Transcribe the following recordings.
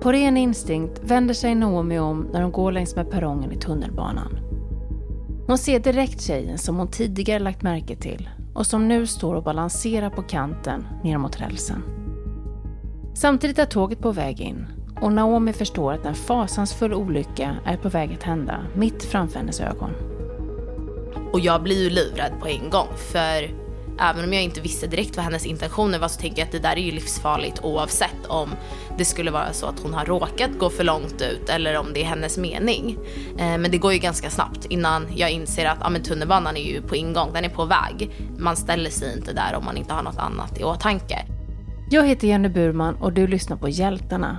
På ren instinkt vänder sig Naomi om när hon går längs med perrongen i tunnelbanan. Hon ser direkt tjejen som hon tidigare lagt märke till och som nu står och balanserar på kanten ner mot rälsen. Samtidigt är tåget på väg in och Naomi förstår att en fasansfull olycka är på väg att hända mitt framför hennes ögon. Och jag blir ju livrädd på en gång för även om jag inte visste direkt vad hennes intentioner var så tänker jag att det där är ju livsfarligt oavsett om det skulle vara så att hon har råkat gå för långt ut eller om det är hennes mening. Eh, men det går ju ganska snabbt innan jag inser att ja, men tunnelbanan är ju på ingång, den är på väg. Man ställer sig inte där om man inte har något annat i åtanke. Jag heter Jenny Burman och du lyssnar på Hjältarna.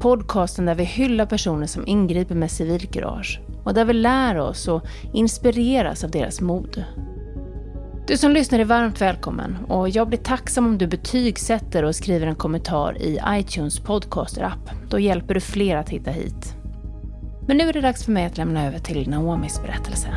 Podcasten där vi hyllar personer som ingriper med civilkurage och där vi lär oss och inspireras av deras mod. Du som lyssnar är varmt välkommen och jag blir tacksam om du betygsätter och skriver en kommentar i iTunes podcaster-app. Då hjälper du fler att hitta hit. Men nu är det dags för mig att lämna över till Naomis berättelse.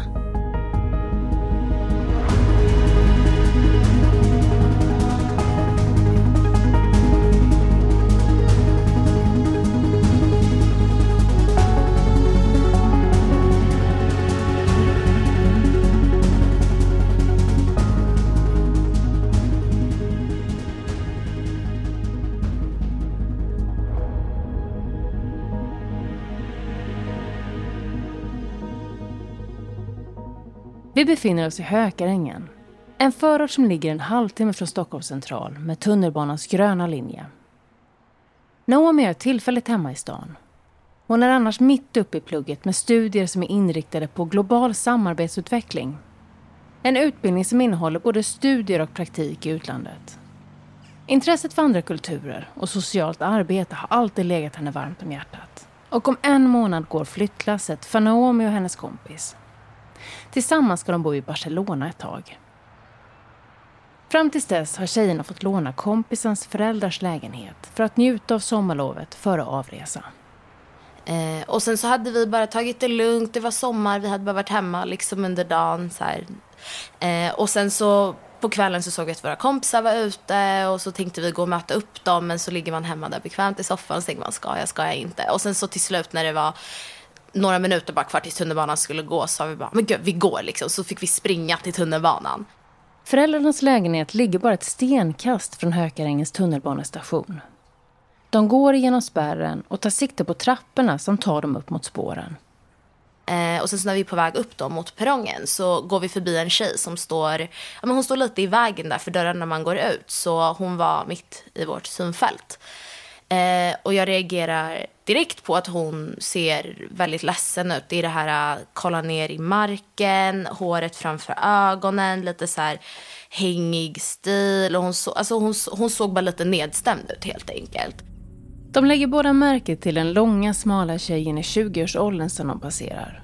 Vi befinner oss i Hökarängen. En förort som ligger en halvtimme från Stockholms central med tunnelbanans gröna linje. Naomi är tillfälligt hemma i stan. Hon är annars mitt uppe i plugget med studier som är inriktade på global samarbetsutveckling. En utbildning som innehåller både studier och praktik i utlandet. Intresset för andra kulturer och socialt arbete har alltid legat henne varmt om hjärtat. Och om en månad går flyttlasset för Naomi och hennes kompis. Tillsammans ska de bo i Barcelona ett tag. Fram till dess har tjejerna fått låna kompisens föräldrars lägenhet för att njuta av sommarlovet före avresa. Eh, och sen så hade vi bara tagit det lugnt, det var sommar, vi hade bara varit hemma liksom under dagen. Så eh, och sen så på kvällen så såg vi att våra kompisar var ute och så tänkte vi gå och möta upp dem men så ligger man hemma där bekvämt i soffan och så tänker man ska jag, ska jag inte. Och sen så till slut när det var några minuter bara kvar tills tunnelbanan skulle gå sa vi bara, men gud, vi går liksom. Så fick vi springa till tunnelbanan. Föräldrarnas lägenhet ligger bara ett stenkast från Hökarängens tunnelbanestation. De går igenom spärren och tar sikte på trapporna som tar dem upp mot spåren. Eh, och sen när vi är på väg upp då mot perrongen så går vi förbi en tjej som står, ja, men hon står lite i vägen där för dörren när man går ut. Så hon var mitt i vårt synfält. Eh, och jag reagerar direkt på att hon ser väldigt ledsen ut. Det är det här att kolla ner i marken, håret framför ögonen, lite så här hängig stil. Och hon, så, alltså hon, hon såg bara lite nedstämd ut helt enkelt. De lägger båda märke till den långa smala tjejen i 20-årsåldern som de passerar.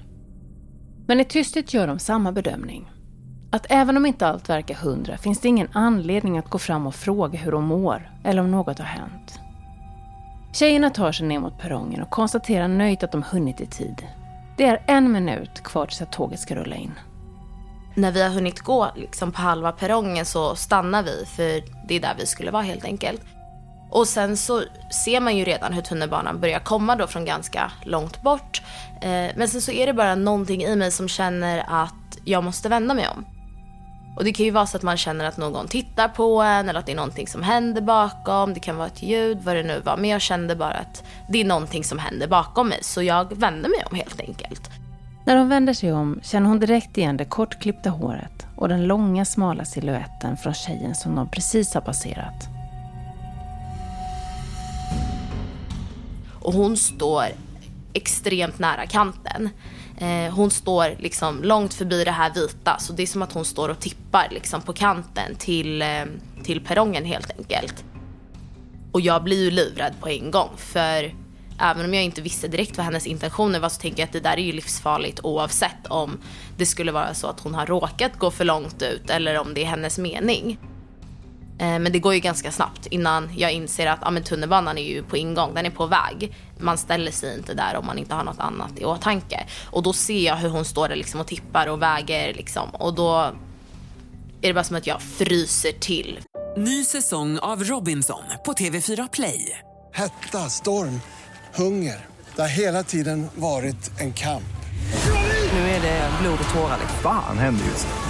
Men i tysthet gör de samma bedömning. Att även om inte allt verkar hundra finns det ingen anledning att gå fram och fråga hur hon mår eller om något har hänt. Tjejerna tar sig ner mot perrongen och konstaterar nöjt att de hunnit i tid. Det är en minut kvar tills att tåget ska rulla in. När vi har hunnit gå liksom på halva perrongen så stannar vi för det är där vi skulle vara helt enkelt. Och sen så ser man ju redan hur tunnelbanan börjar komma då från ganska långt bort. Eh, men sen så är det bara någonting i mig som känner att jag måste vända mig om. Och det kan ju vara så att man känner att någon tittar på en eller att det är någonting som händer bakom. Det kan vara ett ljud, vad det nu var. Men jag kände bara att det är någonting som händer bakom mig. Så jag vände mig om helt enkelt. När hon vänder sig om känner hon direkt igen det kortklippta håret och den långa smala siluetten från tjejen som de precis har passerat. Och hon står extremt nära kanten. Eh, hon står liksom långt förbi det här vita så det är som att hon står och tippar liksom på kanten till, eh, till perrongen helt enkelt. Och jag blir ju livrädd på en gång för även om jag inte visste direkt vad hennes intentioner var så tänker jag att det där är ju livsfarligt oavsett om det skulle vara så att hon har råkat gå för långt ut eller om det är hennes mening. Eh, men det går ju ganska snabbt innan jag inser att ja, men tunnelbanan är ju på ingång, den är på väg. Man ställer sig inte där om man inte har något annat i åtanke. Och då ser jag hur hon står där liksom och tippar och väger liksom. Och då är det bara som att jag fryser till. Ny säsong av Robinson på TV4 Play. Hetta, storm, hunger. Det har hela tiden varit en kamp. Nu är det blod och tårar. Fan händer just nu.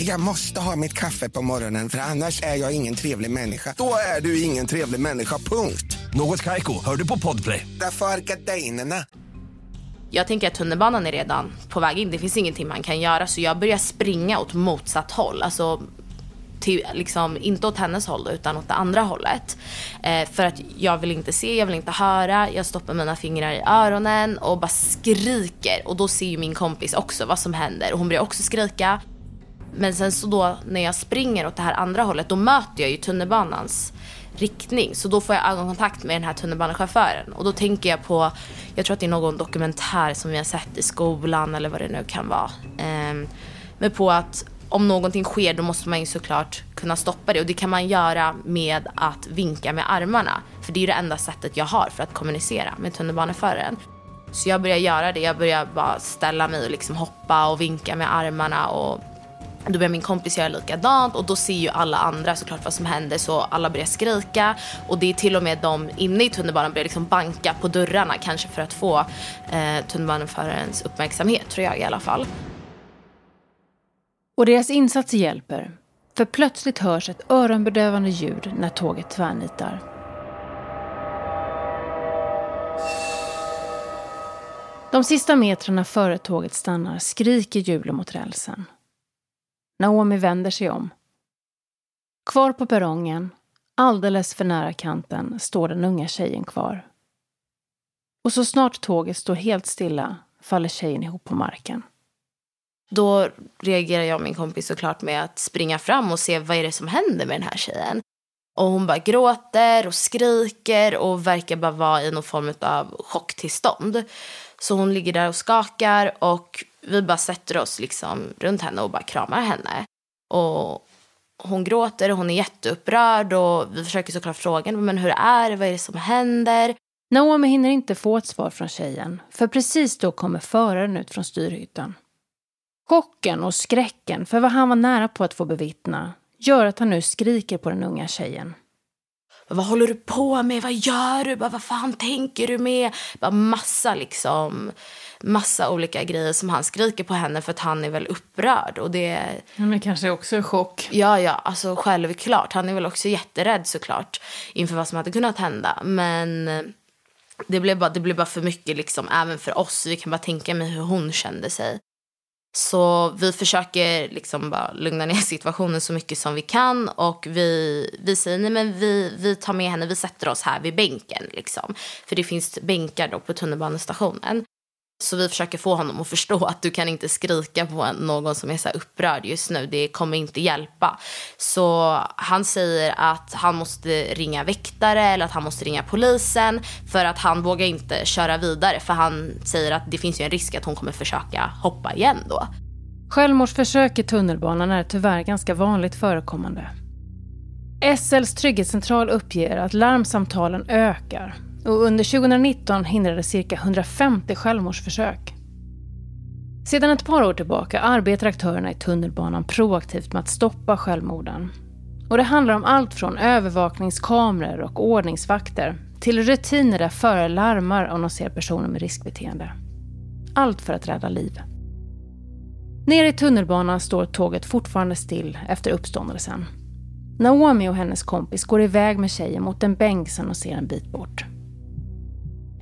Jag måste ha mitt kaffe på morgonen för annars är jag ingen trevlig människa. Då är du ingen trevlig människa, punkt. Något Kaiko, hör du på Podplay. Därför är gardinerna. Jag tänker att tunnelbanan är redan på väg in. Det finns ingenting man kan göra så jag börjar springa åt motsatt håll. Alltså till, liksom, inte åt hennes håll då, utan åt det andra hållet. Eh, för att jag vill inte se, jag vill inte höra. Jag stoppar mina fingrar i öronen och bara skriker. Och då ser ju min kompis också vad som händer och hon börjar också skrika. Men sen så då när jag springer åt det här andra hållet då möter jag ju tunnelbanans riktning. Så då får jag ögonkontakt med den här tunnelbanechauffören. Och då tänker jag på, jag tror att det är någon dokumentär som vi har sett i skolan eller vad det nu kan vara. Ehm, men på att om någonting sker då måste man ju såklart kunna stoppa det. Och det kan man göra med att vinka med armarna. För det är ju det enda sättet jag har för att kommunicera med tunnelbaneföraren. Så jag börjar göra det. Jag börjar bara ställa mig och liksom hoppa och vinka med armarna. Och då börjar min kompis göra likadant och då ser ju alla andra såklart vad som händer så alla börjar skrika och det är till och med de inne i tunnelbanan börjar liksom banka på dörrarna kanske för att få eh, tunnelbaneförarens uppmärksamhet tror jag i alla fall. Och deras insatser hjälper. För plötsligt hörs ett öronbedövande ljud när tåget tvärnitar. De sista metrarna före tåget stannar skriker hjulen mot rälsen. Naomi vänder sig om. Kvar på perrongen, alldeles för nära kanten, står den unga tjejen kvar. Och så snart tåget står helt stilla faller tjejen ihop på marken. Då reagerar jag och min kompis såklart med att springa fram och se vad är det som händer med den här tjejen. Och hon bara gråter och skriker och verkar bara vara i någon form av chocktillstånd. Så hon ligger där och skakar och vi bara sätter oss liksom runt henne och bara kramar henne. Och hon gråter och hon är jätteupprörd och vi försöker såklart fråga men hur är det, vad är det som händer? Naomi hinner inte få ett svar från tjejen, för precis då kommer föraren ut från styrhytten. Chocken och skräcken för vad han var nära på att få bevittna gör att han nu skriker på den unga tjejen. Vad håller du på med? Vad gör du? Vad fan tänker du med? Bara massa liksom, massa olika grejer som han skriker på henne för att han är väl upprörd. Och det... Men kanske också är chock. Ja, ja, alltså självklart. Han är väl också jätterädd såklart inför vad som hade kunnat hända. Men det blev bara, det blev bara för mycket liksom, även för oss. Vi kan bara tänka mig hur hon kände sig. Så vi försöker liksom bara lugna ner situationen så mycket som vi kan och vi, vi säger nej men vi, vi tar med henne, vi sätter oss här vid bänken liksom. För det finns bänkar då på tunnelbanestationen. Så vi försöker få honom att förstå att du kan inte skrika på någon som är så upprörd just nu. Det kommer inte hjälpa. Så han säger att han måste ringa väktare eller att han måste ringa polisen för att han vågar inte köra vidare för han säger att det finns ju en risk att hon kommer försöka hoppa igen då. Självmordsförsök i tunnelbanan är tyvärr ganska vanligt förekommande. SLs trygghetscentral uppger att larmsamtalen ökar och under 2019 hindrades cirka 150 självmordsförsök. Sedan ett par år tillbaka arbetar aktörerna i tunnelbanan proaktivt med att stoppa självmorden. Och det handlar om allt från övervakningskameror och ordningsvakter till rutiner där förare larmar om de ser personer med riskbeteende. Allt för att rädda liv. Nere i tunnelbanan står tåget fortfarande still efter uppståndelsen. Naomi och hennes kompis går iväg med tjejen mot en bänk som de ser en bit bort.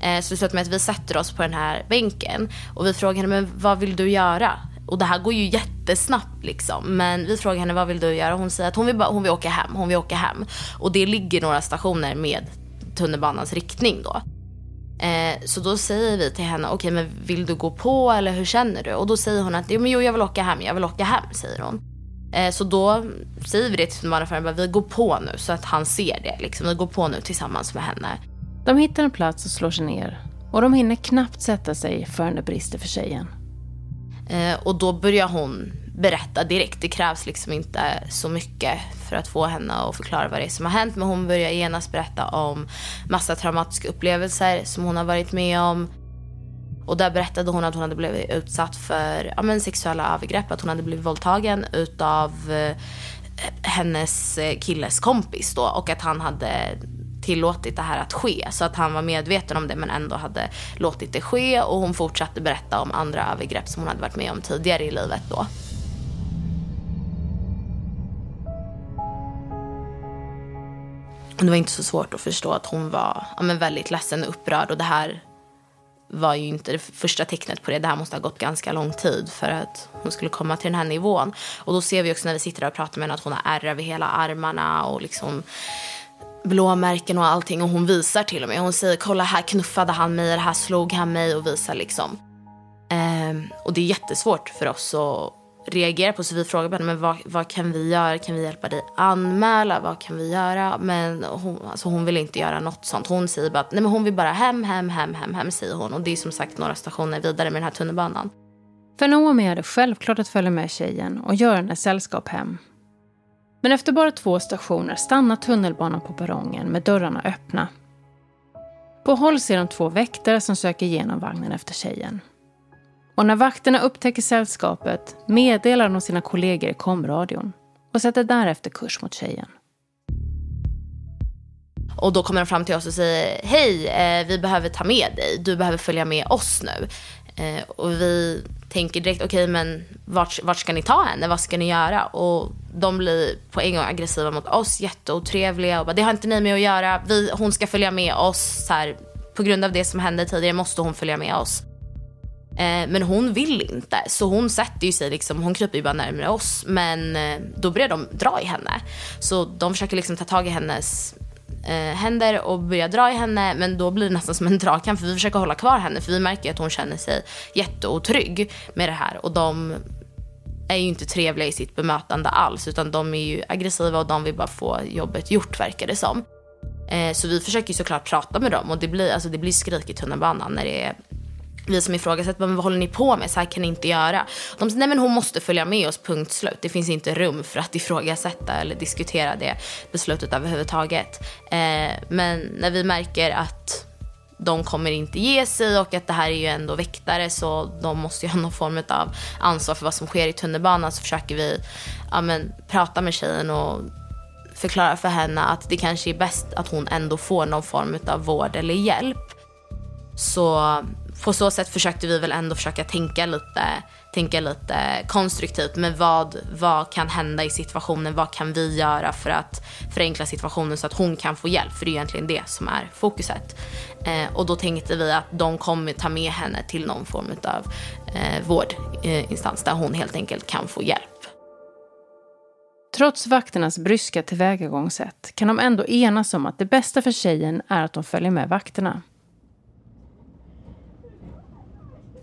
Eh, så det slutade med att vi sätter oss på den här bänken och vi frågar henne, men vad vill du göra? Och det här går ju jättesnabbt liksom. Men vi frågar henne, vad vill du göra? Hon säger att hon vill, bara, hon vill åka hem, hon vill åka hem. Och det ligger några stationer med tunnelbanans riktning då. Eh, så då säger vi till henne, okej okay, men vill du gå på eller hur känner du? Och då säger hon att, jo jag vill åka hem, jag vill åka hem, säger hon. Eh, så då säger vi det till tunnelbaneföraren, vi går på nu så att han ser det. Liksom. Vi går på nu tillsammans med henne. De hittar en plats och slår sig ner. Och de hinner knappt sätta sig förrän det brister för tjejen. Eh, och då börjar hon berätta direkt. Det krävs liksom inte så mycket för att få henne att förklara vad det är som har hänt. Men hon börjar genast berätta om massa traumatiska upplevelser som hon har varit med om. Och där berättade hon att hon hade blivit utsatt för ja, men sexuella övergrepp. Att hon hade blivit våldtagen utav eh, hennes eh, killes kompis då. Och att han hade tillåtit det här att ske. Så att han var medveten om det men ändå hade låtit det ske. Och hon fortsatte berätta om andra övergrepp som hon hade varit med om tidigare i livet då. det var inte så svårt att förstå att hon var ja, men väldigt ledsen och upprörd. Och det här var ju inte det första tecknet på det. Det här måste ha gått ganska lång tid för att hon skulle komma till den här nivån. Och då ser vi också när vi sitter där och pratar med henne att hon har ärr över hela armarna och liksom blåmärken och allting. Och hon visar till och med. Hon säger kolla här knuffade han mig, här slog han mig och visar liksom. Ehm, och det är jättesvårt för oss att reagera på. Så vi frågar henne, men vad, vad, kan vi göra? Kan vi hjälpa dig anmäla? Vad kan vi göra? Men hon, alltså hon vill inte göra något sånt. Hon säger bara nej, men hon vill bara hem, hem, hem, hem, hem, säger hon. Och det är som sagt några stationer vidare med den här tunnelbanan. För Noomi är det självklart att följa med tjejen och göra henne sällskap hem. Men efter bara två stationer stannar tunnelbanan på perrongen med dörrarna öppna. På håll ser de två väktare som söker igenom vagnen efter tjejen. Och när vakterna upptäcker sällskapet meddelar de sina kollegor i komradion och sätter därefter kurs mot tjejen. Och då kommer de fram till oss och säger hej, eh, vi behöver ta med dig, du behöver följa med oss nu. Eh, och vi tänker direkt, okej okay, men vart, vart ska ni ta henne, vad ska ni göra? Och de blir på en gång aggressiva mot oss, jätteotrevliga och bara, det har inte ni med att göra, vi, hon ska följa med oss. Så här, på grund av det som hände tidigare måste hon följa med oss. Eh, men hon vill inte, så hon sätter ju sig liksom, hon kryper ju bara närmare oss. Men eh, då börjar de dra i henne. Så de försöker liksom ta tag i hennes eh, händer och börjar dra i henne. Men då blir det nästan som en dragkamp för vi försöker hålla kvar henne för vi märker att hon känner sig jätteotrygg med det här. Och de är ju inte trevliga i sitt bemötande alls utan de är ju aggressiva och de vill bara få jobbet gjort verkar det som. Eh, så vi försöker ju såklart prata med dem och det blir, alltså, det blir skrik i tunnelbanan när det är vi som ifrågasätter, men vad håller ni på med? Så här kan ni inte göra. De säger, nej men hon måste följa med oss, punkt slut. Det finns inte rum för att ifrågasätta eller diskutera det beslutet överhuvudtaget. Eh, men när vi märker att de kommer inte ge sig och att det här är ju ändå väktare så de måste ju ha någon form av ansvar för vad som sker i tunnelbanan så försöker vi ja, men, prata med tjejen och förklara för henne att det kanske är bäst att hon ändå får någon form av vård eller hjälp. Så på så sätt försökte vi väl ändå försöka tänka lite, tänka lite konstruktivt. Men vad, vad kan hända i situationen? Vad kan vi göra för att förenkla situationen så att hon kan få hjälp? För det är egentligen det som är fokuset. Eh, och då tänkte vi att de kommer ta med henne till någon form av eh, vårdinstans där hon helt enkelt kan få hjälp. Trots vakternas bryska tillvägagångssätt kan de ändå enas om att det bästa för tjejen är att de följer med vakterna.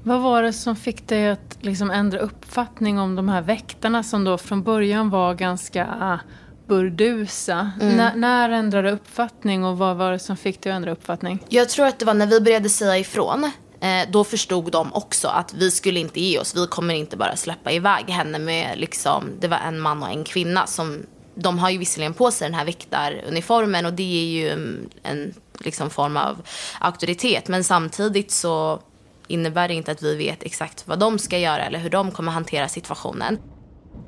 Vad var det som fick dig att liksom ändra uppfattning om de här väktarna som då från början var ganska ah, burdusa? Mm. när ändrade du uppfattning och vad var det som fick dig att ändra uppfattning? Jag tror att det var när vi började säga ifrån. Eh, då förstod de också att vi skulle inte ge oss. Vi kommer inte bara släppa iväg henne med liksom, det var en man och en kvinna som de har ju visserligen på sig den här väktaruniformen och det är ju en, en liksom form av auktoritet. Men samtidigt så innebär det inte att vi vet exakt vad de ska göra eller hur de kommer hantera situationen.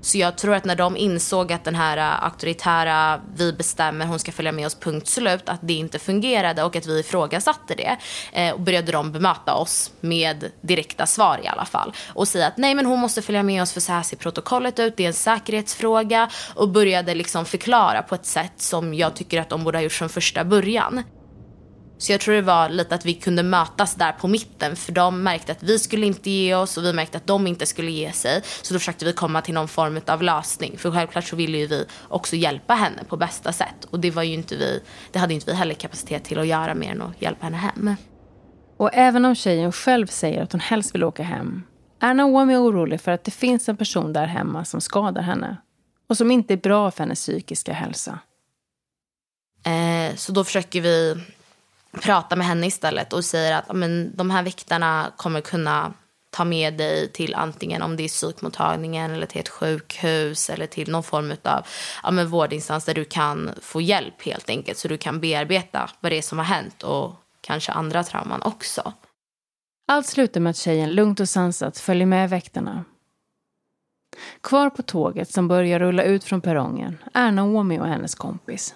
Så jag tror att när de insåg att den här äh, auktoritära, vi bestämmer, hon ska följa med oss, punkt slut, att det inte fungerade och att vi ifrågasatte det. Eh, och började de bemöta oss med direkta svar i alla fall. Och säga att nej men hon måste följa med oss för så här ser protokollet ut, det är en säkerhetsfråga. Och började liksom förklara på ett sätt som jag tycker att de borde ha gjort från första början. Så jag tror det var lite att vi kunde mötas där på mitten för de märkte att vi skulle inte ge oss och vi märkte att de inte skulle ge sig. Så då försökte vi komma till någon form av lösning. För självklart så ville ju vi också hjälpa henne på bästa sätt. Och det var ju inte vi, det hade inte vi heller kapacitet till att göra mer än att hjälpa henne hem. Och även om tjejen själv säger att hon helst vill åka hem är Naomi orolig för att det finns en person där hemma som skadar henne och som inte är bra för hennes psykiska hälsa. Eh, så då försöker vi pratar med henne istället och säger att men, de här väktarna kommer kunna ta med dig till antingen om det är psykmottagningen eller till ett sjukhus eller till någon form av ja, men vårdinstans där du kan få hjälp helt enkelt så du kan bearbeta vad det är som har hänt och kanske andra trauman också. Allt slutar med att tjejen lugnt och sansat följer med väktarna. Kvar på tåget som börjar rulla ut från perrongen är Naomi och hennes kompis.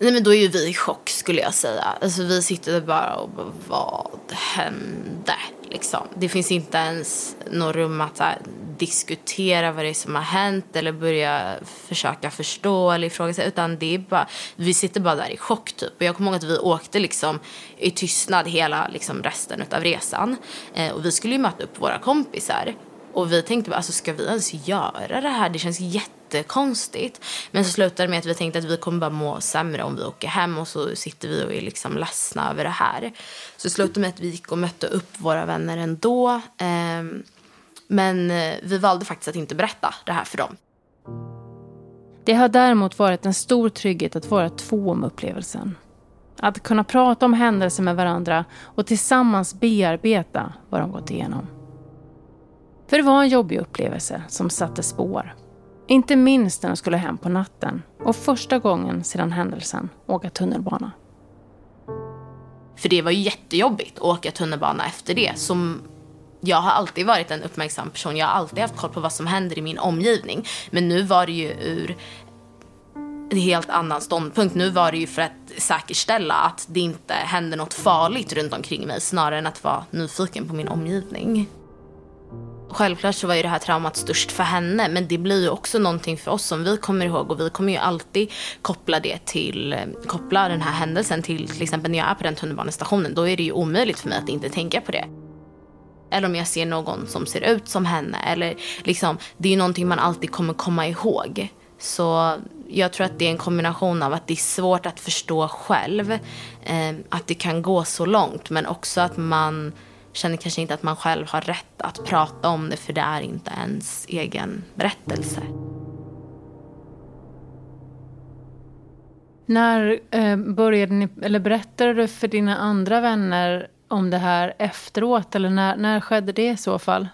Nej men då är ju vi i chock skulle jag säga. Alltså vi sitter där bara och bara, vad hände? Liksom. Det finns inte ens något rum att här, diskutera vad det är som har hänt eller börja försöka förstå eller ifrågasätta. Utan det är bara, vi sitter bara där i chock typ. Och jag kommer ihåg att vi åkte liksom i tystnad hela liksom, resten av resan. Eh, och vi skulle ju möta upp våra kompisar. Och vi tänkte bara, alltså ska vi ens göra det här? Det känns jätte jättekonstigt. Men så slutade det med att vi tänkte att vi kommer bara må sämre om vi åker hem och så sitter vi och är liksom ledsna över det här. Så det slutade med att vi gick och mötte upp våra vänner ändå. Ehm, men eh, vi valde faktiskt att inte berätta det här för dem. Det har däremot varit en stor trygghet att vara två om upplevelsen. Att kunna prata om händelser med varandra och tillsammans bearbeta vad de gått igenom. För det var en jobbig upplevelse som satte spår. Inte minst när de skulle hem på natten och första gången sedan händelsen åka tunnelbana. För det var ju jättejobbigt att åka tunnelbana efter det. Som jag har alltid varit en uppmärksam person. Jag har alltid haft koll på vad som händer i min omgivning. Men nu var det ju ur en helt annan ståndpunkt. Nu var det ju för att säkerställa att det inte händer något farligt runt omkring mig snarare än att vara nyfiken på min omgivning. Självklart så var ju det här traumat störst för henne men det blir ju också någonting för oss som vi kommer ihåg och vi kommer ju alltid koppla det till, koppla den här händelsen till till exempel när jag är på den tunnelbanestationen då är det ju omöjligt för mig att inte tänka på det. Eller om jag ser någon som ser ut som henne eller liksom det är ju någonting man alltid kommer komma ihåg. Så jag tror att det är en kombination av att det är svårt att förstå själv, eh, att det kan gå så långt men också att man känner kanske inte att man själv har rätt att prata om det för det är inte ens egen berättelse. När eh, började ni, eller berättade du för dina andra vänner om det här efteråt? Eller när, när skedde det i så fall?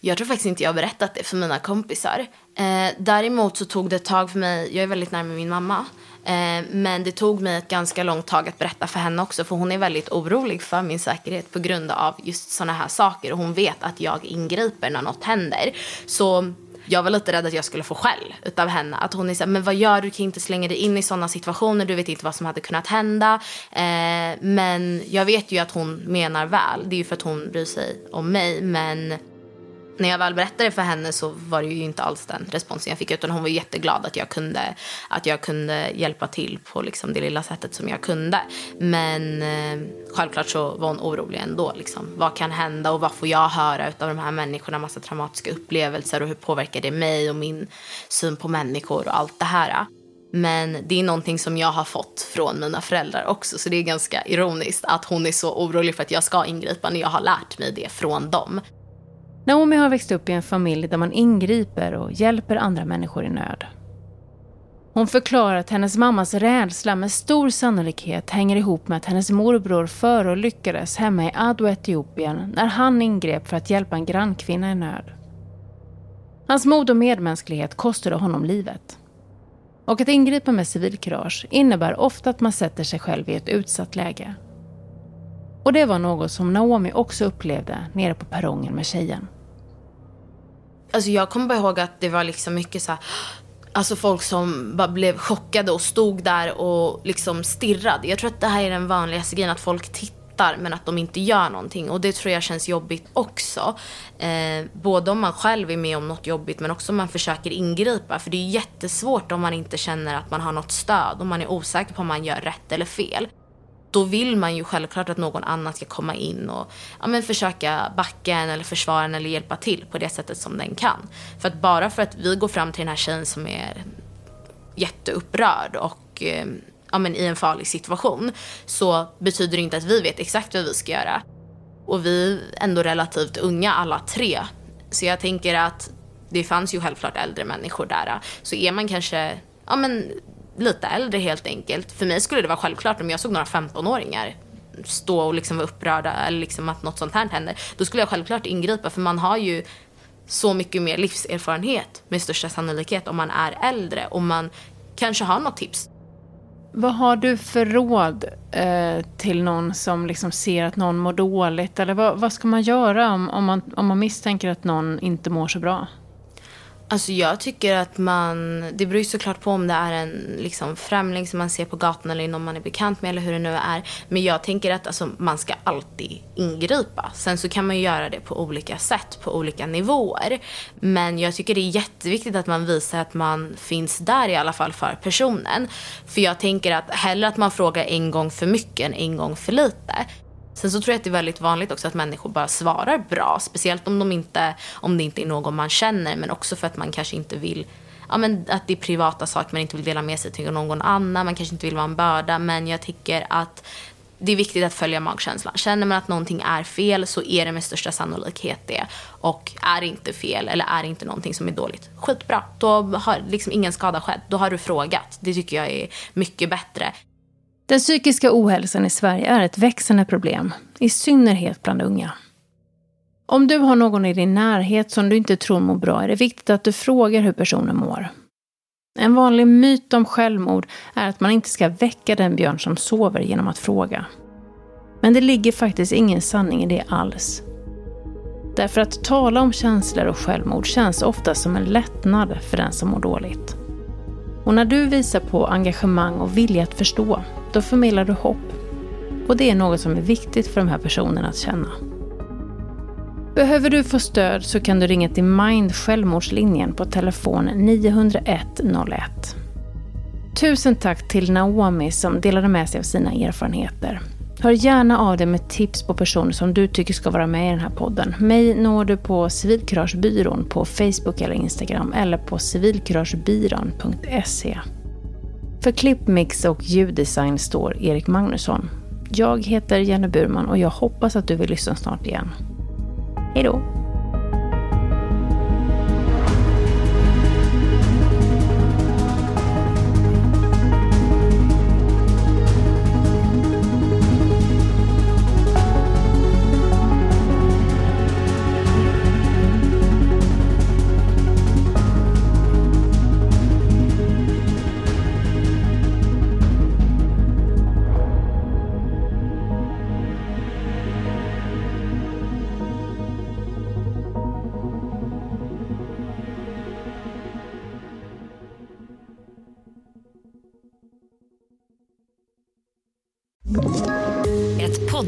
Jag tror faktiskt inte jag har berättat det för mina kompisar. Eh, däremot så tog det ett tag för mig, jag är väldigt nära min mamma. Eh, men det tog mig ett ganska långt tag att berätta för henne också för hon är väldigt orolig för min säkerhet på grund av just sådana här saker och hon vet att jag ingriper när något händer. Så jag var lite rädd att jag skulle få skäll utav henne. Att hon är såhär, men vad gör du? Du kan inte slänga dig in i sådana situationer. Du vet inte vad som hade kunnat hända. Eh, men jag vet ju att hon menar väl. Det är ju för att hon bryr sig om mig. Men när jag väl berättade för henne så var det ju inte alls den responsen jag fick utan hon var jätteglad att jag kunde, att jag kunde hjälpa till på liksom det lilla sättet som jag kunde. Men eh, självklart så var hon orolig ändå. Liksom. Vad kan hända och vad får jag höra av de här människorna? Massa traumatiska upplevelser och hur påverkar det mig och min syn på människor och allt det här. Men det är någonting som jag har fått från mina föräldrar också. Så det är ganska ironiskt att hon är så orolig för att jag ska ingripa när jag har lärt mig det från dem. Naomi har växt upp i en familj där man ingriper och hjälper andra människor i nöd. Hon förklarar att hennes mammas rädsla med stor sannolikhet hänger ihop med att hennes morbror förolyckades hemma i Ado, Etiopien när han ingrep för att hjälpa en grannkvinna i nöd. Hans mod och medmänsklighet kostade honom livet. Och att ingripa med civilkurage innebär ofta att man sätter sig själv i ett utsatt läge. Och det var något som Naomi också upplevde nere på perrongen med tjejen. Alltså jag kommer bara ihåg att det var liksom mycket så här, Alltså folk som bara blev chockade och stod där och liksom stirrade. Jag tror att det här är den vanligaste grejen, att folk tittar men att de inte gör någonting. Och det tror jag känns jobbigt också. Eh, både om man själv är med om något jobbigt men också om man försöker ingripa. För det är jättesvårt om man inte känner att man har något stöd, och man är osäker på om man gör rätt eller fel då vill man ju självklart att någon annan ska komma in och ja, men försöka backa en eller försvara en eller hjälpa till på det sättet som den kan. För att bara för att vi går fram till den här tjejen som är jätteupprörd och eh, ja, men i en farlig situation så betyder det inte att vi vet exakt vad vi ska göra. Och vi är ändå relativt unga alla tre. Så jag tänker att det fanns ju självklart äldre människor där. Så är man kanske ja, men lite äldre helt enkelt. För mig skulle det vara självklart om jag såg några 15-åringar stå och liksom vara upprörda eller liksom att något sånt här händer. Då skulle jag självklart ingripa för man har ju så mycket mer livserfarenhet med största sannolikhet om man är äldre och man kanske har något tips. Vad har du för råd eh, till någon som liksom ser att någon mår dåligt? Eller vad, vad ska man göra om, om, man, om man misstänker att någon inte mår så bra? Alltså jag tycker att man, det beror ju såklart på om det är en liksom främling som man ser på gatan eller någon man är bekant med eller hur det nu är. Men jag tänker att alltså, man ska alltid ingripa. Sen så kan man ju göra det på olika sätt, på olika nivåer. Men jag tycker det är jätteviktigt att man visar att man finns där i alla fall för personen. För jag tänker att hellre att man frågar en gång för mycket än en gång för lite. Sen så tror jag att det är väldigt vanligt också att människor bara svarar bra. Speciellt om, de inte, om det inte är någon man känner. Men också för att man kanske inte vill ja, men att det är privata saker man inte vill dela med sig till någon annan. Man kanske inte vill vara en börda. Men jag tycker att det är viktigt att följa magkänslan. Känner man att någonting är fel så är det med största sannolikhet det. Och är det inte fel eller är det inte någonting som är dåligt, skitbra. Då har liksom ingen skada skett. Då har du frågat. Det tycker jag är mycket bättre. Den psykiska ohälsan i Sverige är ett växande problem, i synnerhet bland unga. Om du har någon i din närhet som du inte tror mår bra är det viktigt att du frågar hur personen mår. En vanlig myt om självmord är att man inte ska väcka den björn som sover genom att fråga. Men det ligger faktiskt ingen sanning i det alls. Därför att tala om känslor och självmord känns ofta som en lättnad för den som mår dåligt. Och när du visar på engagemang och vilja att förstå, då förmedlar du hopp. Och det är något som är viktigt för de här personerna att känna. Behöver du få stöd så kan du ringa till Mind självmordslinjen på telefon 901 01. Tusen tack till Naomi som delade med sig av sina erfarenheter. Hör gärna av dig med tips på personer som du tycker ska vara med i den här podden. Mig når du på Civilkuragebyrån på Facebook eller Instagram eller på civilkuragebyrån.se. För klippmix och ljuddesign står Erik Magnusson. Jag heter Jenny Burman och jag hoppas att du vill lyssna snart igen. Hej då!